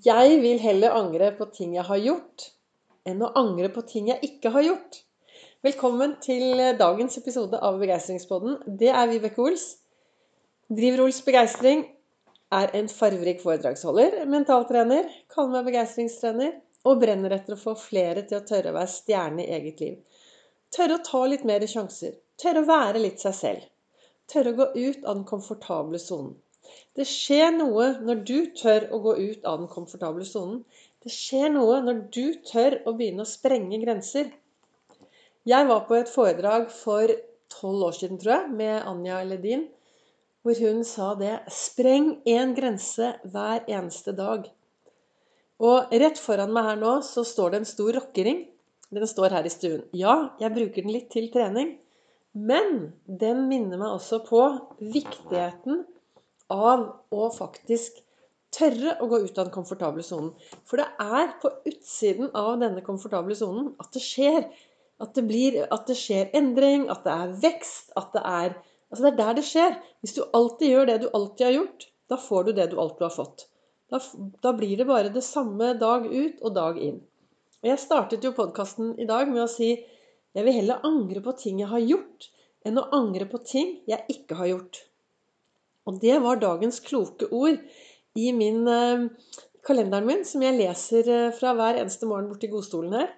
Jeg vil heller angre på ting jeg har gjort, enn å angre på ting jeg ikke har gjort. Velkommen til dagens episode av Begeistringspodden. Det er Vibeke Ols. Driver Ols Begeistring. Er en farverik foredragsholder, mentaltrener, kaller meg begeistringstrener og brenner etter å få flere til å tørre å være stjerne i eget liv. Tørre å ta litt mer sjanser. Tørre å være litt seg selv. Tørre å gå ut av den komfortable sonen. Det skjer noe når du tør å gå ut av den komfortable sonen. Det skjer noe når du tør å begynne å sprenge grenser. Jeg var på et foredrag for tolv år siden, tror jeg, med Anja Ledin, hvor hun sa det Spreng én grense hver eneste dag. Og rett foran meg her nå så står det en stor rockering. Den står her i stuen. Ja, jeg bruker den litt til trening. Men den minner meg også på viktigheten av å faktisk tørre å gå ut av den komfortable sonen. For det er på utsiden av denne komfortable sonen at det skjer. At det, blir, at det skjer endring, at det er vekst, at det er Altså det er der det skjer. Hvis du alltid gjør det du alltid har gjort, da får du det du alltid har fått. Da, da blir det bare det samme dag ut og dag inn. Og Jeg startet jo podkasten i dag med å si jeg vil heller angre på ting jeg har gjort, enn å angre på ting jeg ikke har gjort. Og det var dagens kloke ord i min eh, kalenderen min, som jeg leser eh, fra hver eneste morgen borti godstolen her.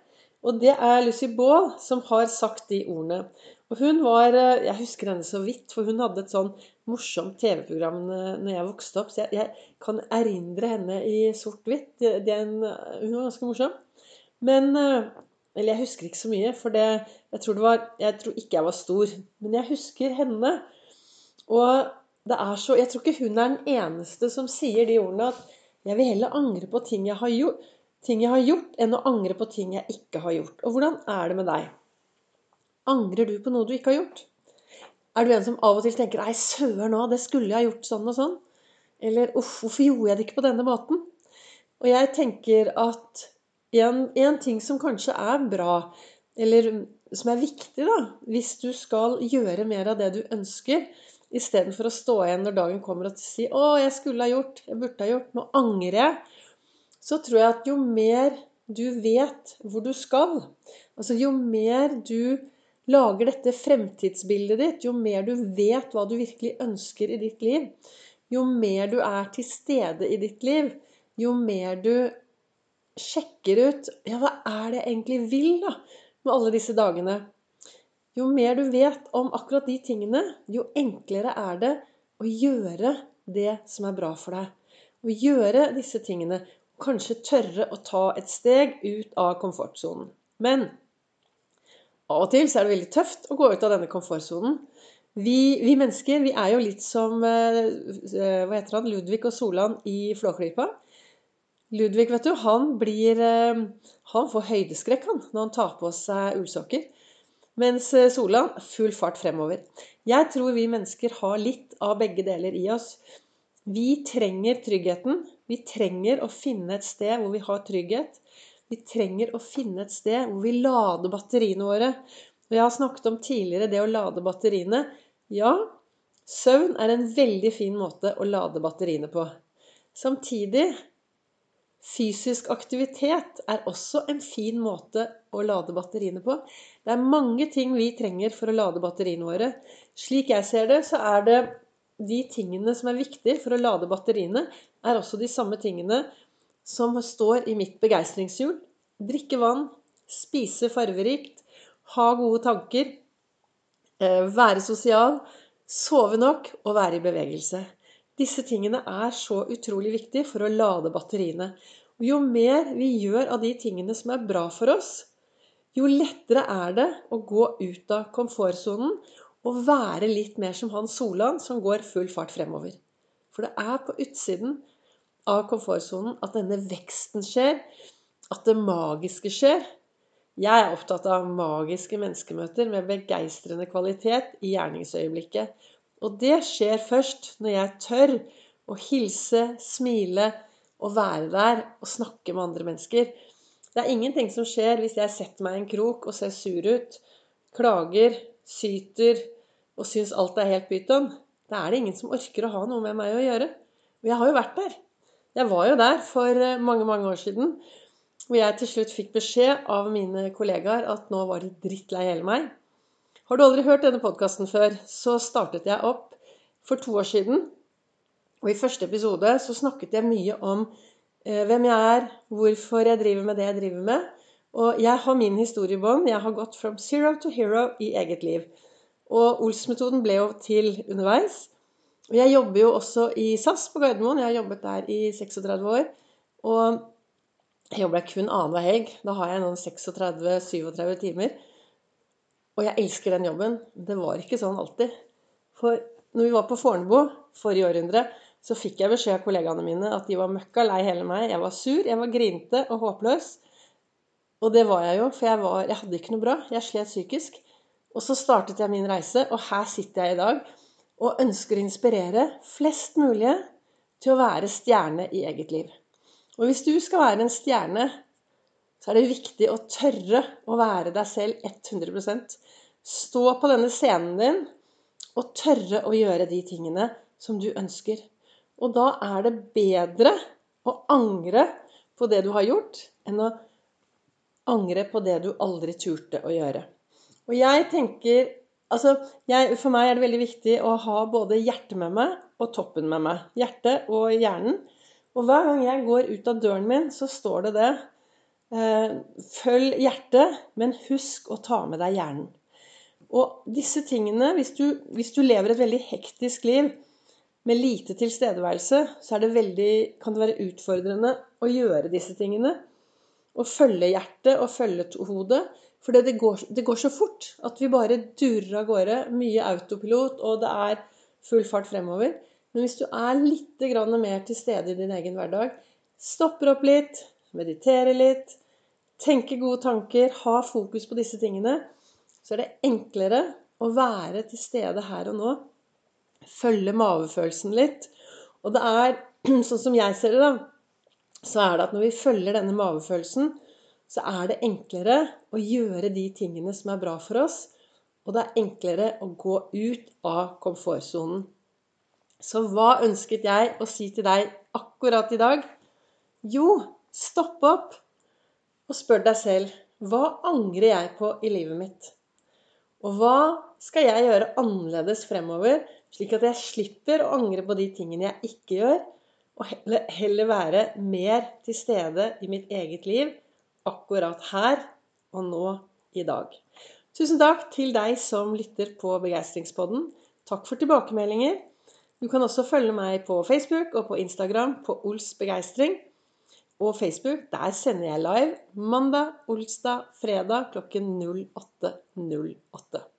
Og det er Lucy Baal som har sagt de ordene. Og hun var eh, Jeg husker henne så vidt, for hun hadde et sånn morsomt TV-program når jeg vokste opp. Så jeg, jeg kan erindre henne i sort-hvitt. Hun var ganske morsom. Men Eller jeg husker ikke så mye, for det, jeg, tror det var, jeg tror ikke jeg var stor. Men jeg husker henne. Og det er så Jeg tror ikke hun er den eneste som sier de ordene at jeg vil heller angre på ting jeg har gjort, ting jeg har gjort enn å angre på ting jeg ikke har gjort. Og hvordan er det med deg? Angrer du på noe du ikke har gjort? Er du en som av og til tenker 'Nei, søren òg, det skulle jeg ha gjort sånn og sånn'? Eller 'Uff, hvorfor gjorde jeg det ikke på denne måten?' Og jeg tenker at en, en ting som kanskje er bra, eller som er viktig, da, hvis du skal gjøre mer av det du ønsker, Istedenfor å stå igjen når dagen kommer og si 'Å, jeg skulle ha gjort. Jeg burde ha gjort. Nå angrer jeg.' Så tror jeg at jo mer du vet hvor du skal, altså jo mer du lager dette fremtidsbildet ditt, jo mer du vet hva du virkelig ønsker i ditt liv, jo mer du er til stede i ditt liv, jo mer du sjekker ut Ja, hva er det jeg egentlig vil, da, med alle disse dagene? Jo mer du vet om akkurat de tingene, jo enklere er det å gjøre det som er bra for deg. Å gjøre disse tingene. Kanskje tørre å ta et steg ut av komfortsonen. Men av og til så er det veldig tøft å gå ut av denne komfortsonen. Vi, vi, mennesker vi er jo litt som eh, eh, hva heter han, Ludvig og Solan i Flåklypa. Ludvig vet du, han, blir, eh, han får høydeskrekk han, når han tar på seg ullsokker. Mens sola, Solan full fart fremover. Jeg tror vi mennesker har litt av begge deler i oss. Vi trenger tryggheten. Vi trenger å finne et sted hvor vi har trygghet. Vi trenger å finne et sted hvor vi lader batteriene våre. Og jeg har snakket om tidligere det å lade batteriene. Ja, søvn er en veldig fin måte å lade batteriene på. Samtidig Fysisk aktivitet er også en fin måte å lade batteriene på. Det er mange ting vi trenger for å lade batteriene våre. Slik jeg ser det, så er det de tingene som er viktige for å lade batteriene, er også de samme tingene som står i mitt begeistringshjul. Drikke vann, spise farverikt, ha gode tanker, eh, være sosial, sove nok og være i bevegelse. Disse tingene er så utrolig viktige for å lade batteriene. Og jo mer vi gjør av de tingene som er bra for oss, jo lettere er det å gå ut av komfortsonen og være litt mer som han Solan, som går full fart fremover. For det er på utsiden av komfortsonen at denne veksten skjer, at det magiske skjer. Jeg er opptatt av magiske menneskemøter med begeistrende kvalitet i gjerningsøyeblikket. Og det skjer først når jeg tør å hilse, smile og være der og snakke med andre mennesker. Det er ingenting som skjer hvis jeg setter meg i en krok og ser sur ut, klager, syter og syns alt er helt pyton. Da er det ingen som orker å ha noe med meg å gjøre. Og jeg har jo vært der. Jeg var jo der for eh, mange, mange år siden. Hvor jeg til slutt fikk beskjed av mine kollegaer at nå var de drittlei hele meg. Har du aldri hørt denne podkasten før, så startet jeg opp for to år siden. Og i første episode så snakket jeg mye om eh, hvem jeg er, hvorfor jeg driver med det jeg driver med. Og jeg har min historie i bånn. Jeg har gått from zero to hero i eget liv. Og Ols-metoden ble jo til underveis. Og jeg jobber jo også i SAS på Gardermoen. Jeg har jobbet der i 36 år. Og jeg jobber der kun annenhver helg. Da har jeg noen 36-37 timer. Og jeg elsker den jobben. Det var ikke sånn alltid. For når vi var på Fornebu forrige århundre, så fikk jeg beskjed av kollegaene mine at de var møkka lei hele meg. Jeg var sur, jeg var grinte og håpløs. Og det var jeg jo, for jeg, var, jeg hadde ikke noe bra. Jeg slet psykisk. Og så startet jeg min reise, og her sitter jeg i dag og ønsker å inspirere flest mulig til å være stjerne i eget liv. Og hvis du skal være en stjerne, så er det viktig å tørre å være deg selv 100% Stå på denne scenen din og tørre å gjøre de tingene som du ønsker. Og da er det bedre å angre på det du har gjort, enn å angre på det du aldri turte å gjøre. Og jeg tenker Altså, jeg, for meg er det veldig viktig å ha både hjertet med meg og toppen med meg. Hjertet og hjernen. Og hver gang jeg går ut av døren min, så står det det. Eh, følg hjertet, men husk å ta med deg hjernen. Og disse tingene, hvis du, hvis du lever et veldig hektisk liv, med lite tilstedeværelse, så det kan det være utfordrende å gjøre disse tingene. Å følge hjertet og følge hodet. For det går, det går, så fort at vi bare durer av gårde. Mye autopilot, og det er full fart fremover. Men hvis du er litt mer til stede i din egen hverdag, stopper opp litt, mediterer litt, tenker gode tanker, ha fokus på disse tingene, så er det enklere å være til stede her og nå følge mavefølelsen litt. Og det er, sånn som jeg ser det, da, så er det at når vi følger denne mavefølelsen, så er det enklere å gjøre de tingene som er bra for oss. Og det er enklere å gå ut av komfortsonen. Så hva ønsket jeg å si til deg akkurat i dag? Jo, stopp opp og spør deg selv hva angrer jeg på i livet mitt? Og hva skal jeg gjøre annerledes fremover slik at jeg slipper å angre på de tingene jeg ikke gjør, og heller være mer til stede i mitt eget liv akkurat her og nå i dag. Tusen takk til deg som lytter på Begeistringspodden. Takk for tilbakemeldinger. Du kan også følge meg på Facebook og på Instagram på Ols Begeistring. Og Facebook, der sender jeg live mandag, olsdag, fredag klokken 08.08. 08.